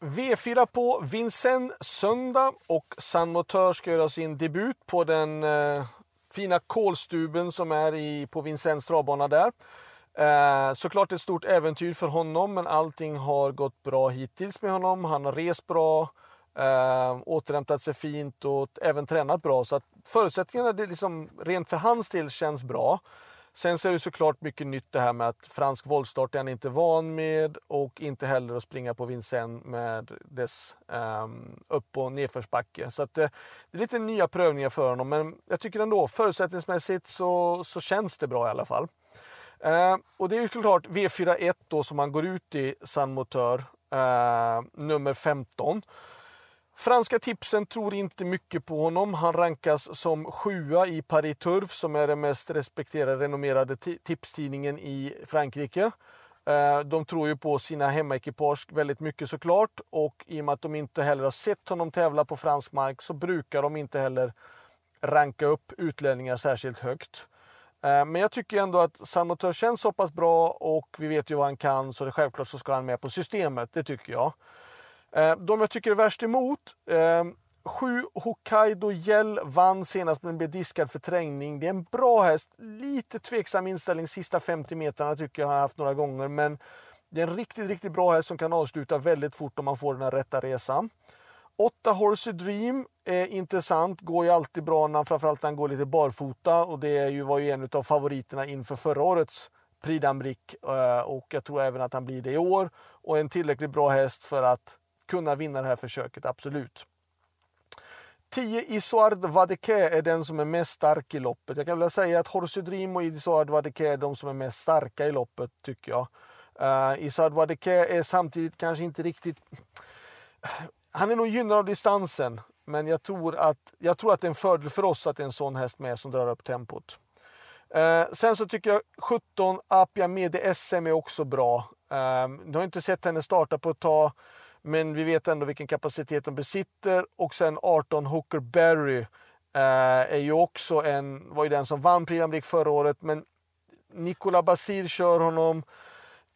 V4 på Vincennes söndag och San Motör ska göra sin debut på den eh, fina kolstuben som är i, på Vincennes travbana där. Eh, såklart ett stort äventyr för honom men allting har gått bra hittills med honom. Han har rest bra, eh, återhämtat sig fint och även tränat bra. Så att förutsättningarna det liksom, rent för hans del känns bra. Sen så är det såklart mycket nytt det här med att fransk voltstart är han inte van med och inte heller att springa på Vincennes med dess um, upp och nedförsbacke. Så att, uh, det är lite nya prövningar för honom men jag tycker ändå förutsättningsmässigt så, så känns det bra i alla fall. Uh, och det är ju såklart V41 då som han går ut i San Motör, uh, eh, nummer 15. Franska tipsen tror inte mycket på honom. Han rankas som sjua i Paris Turf som är den mest respekterade renommerade tipstidningen i Frankrike. Eh, de tror ju på sina hemmaekipage väldigt mycket såklart och i och med att de inte heller har sett honom tävla på fransk mark så brukar de inte heller ranka upp utlänningar särskilt högt. Eh, men jag tycker ändå att Samotör känns så pass bra och vi vet ju vad han kan så det självklart så ska han med på systemet, det tycker jag. Eh, de jag tycker är värst emot. Eh, sju Hokkaido Gel vann senast men blev diskad för trängning. Det är en bra häst. Lite tveksam inställning sista 50 metrarna tycker jag har haft några gånger. Men det är en riktigt, riktigt bra häst som kan avsluta väldigt fort om man får den här rätta resan. 8 Horsey Dream är intressant. Går ju alltid bra när, framförallt när han går lite barfota. Och det är ju, var ju en av favoriterna inför förra årets Prix d'Amérique. Eh, och jag tror även att han blir det i år. Och en tillräckligt bra häst för att kunna vinna det här försöket, absolut. 10 Isoard Vadeke är den som är mest stark i loppet. Jag kan väl säga att Horsey Dream och Isoard Vadeke är de som är mest starka i loppet, tycker jag. Uh, Isoard Vadeke är samtidigt kanske inte riktigt... Han är nog gynnad av distansen, men jag tror, att, jag tror att det är en fördel för oss att det är en sån häst med som drar upp tempot. Uh, sen så tycker jag 17 Apia Medi SM är också bra. Uh, du har inte sett henne starta på ett tag. Men vi vet ändå vilken kapacitet de besitter. Och sen 18 Hooker Berry eh, är ju också en, var ju den som vann Prix förra året. Men Nicolas Basir kör honom.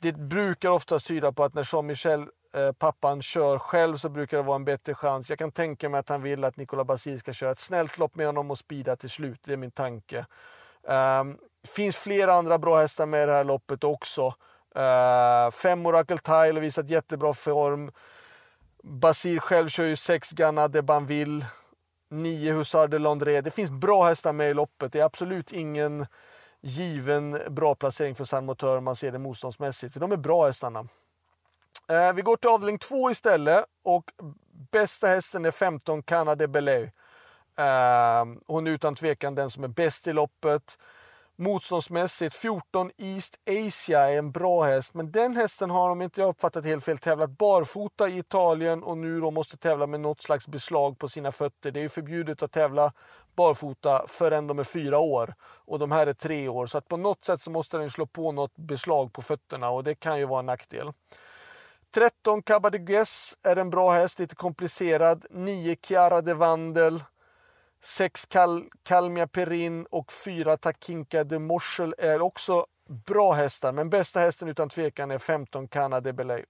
Det brukar ofta tyda på att när Jean-Michel, eh, pappan, kör själv så brukar det vara en bättre chans. Jag kan tänka mig att han vill att Nicolas Basir ska köra ett snällt lopp med honom och speeda till slut. Det är min tanke. Um, finns flera andra bra hästar med i det här loppet också. Uh, fem Oracle Tile har visat jättebra form. Basir själv kör ju 6 Ghana de Banville, 9 Hussard de Londré. Det finns bra hästar med i loppet. Det är absolut ingen given bra placering för San Motör om man ser det motståndsmässigt. De är bra hästarna. Eh, vi går till avdelning 2 istället och bästa hästen är 15 Canada de Belay. Eh, hon är utan tvekan den som är bäst i loppet. Motståndsmässigt 14 East Asia är en bra häst, men den hästen har, om inte jag uppfattat helt fel, tävlat barfota i Italien och nu då måste tävla med något slags beslag på sina fötter. Det är ju förbjudet att tävla barfota förrän de är fyra år och de här är tre år. Så att på något sätt så måste den slå på något beslag på fötterna och det kan ju vara en nackdel. 13 Cabadigues är en bra häst, lite komplicerad. 9 Chiara de Vandel. 6 Kal Kalmia Perin och 4 Takinka de Morsel, är också bra hästar. Men bästa hästen utan tvekan är 15 Cana de Belay.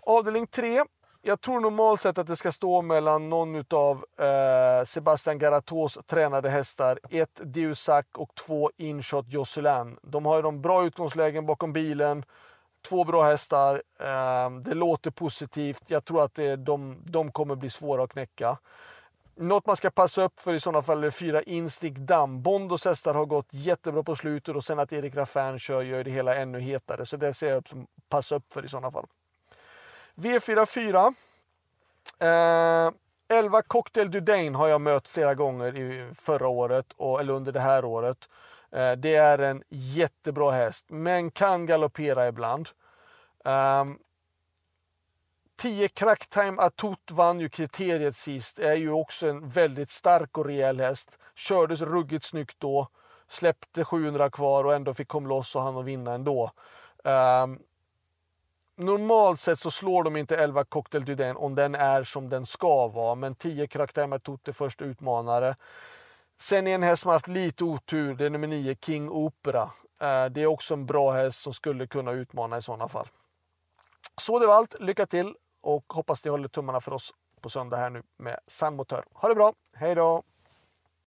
Avdelning 3. Jag tror normalt sett att det ska stå mellan någon av eh, Sebastian Garatos tränade hästar. 1 Diusac och 2 Inshot Josselin. De har ju de bra utgångslägen bakom bilen. Två bra hästar. Eh, det låter positivt. Jag tror att det, de, de kommer bli svåra att knäcka. Något man ska passa upp för i sådana fall är fyra Instinct Damm. Bondos hästar har gått jättebra på slutet och sen att Erik Raffin kör gör det hela ännu hetare. Så det ser jag upp som passa upp för i sådana fall. V44. Eh, 11 Cocktail Dudain har jag mött flera gånger i förra året, och, eller under det här året. Eh, det är en jättebra häst, men kan galoppera ibland. Um, 10 Cracktime Atout vann ju kriteriet sist. Är ju också en väldigt stark och rejäl häst. Kördes ruggigt snyggt då. Släppte 700 kvar och ändå fick komma loss och han och vinna ändå. Um, normalt sett så slår de inte 11 Cocktail Duden om den är som den ska vara. Men 10 Cracktime Atout är första utmanare. Sen är en häst som har haft lite otur. Det är nummer 9 King Opera. Uh, det är också en bra häst som skulle kunna utmana i sådana fall. Så det var allt. Lycka till! Och hoppas ni håller tummarna för oss på söndag här nu med Sandmotör. Ha det bra, hej då!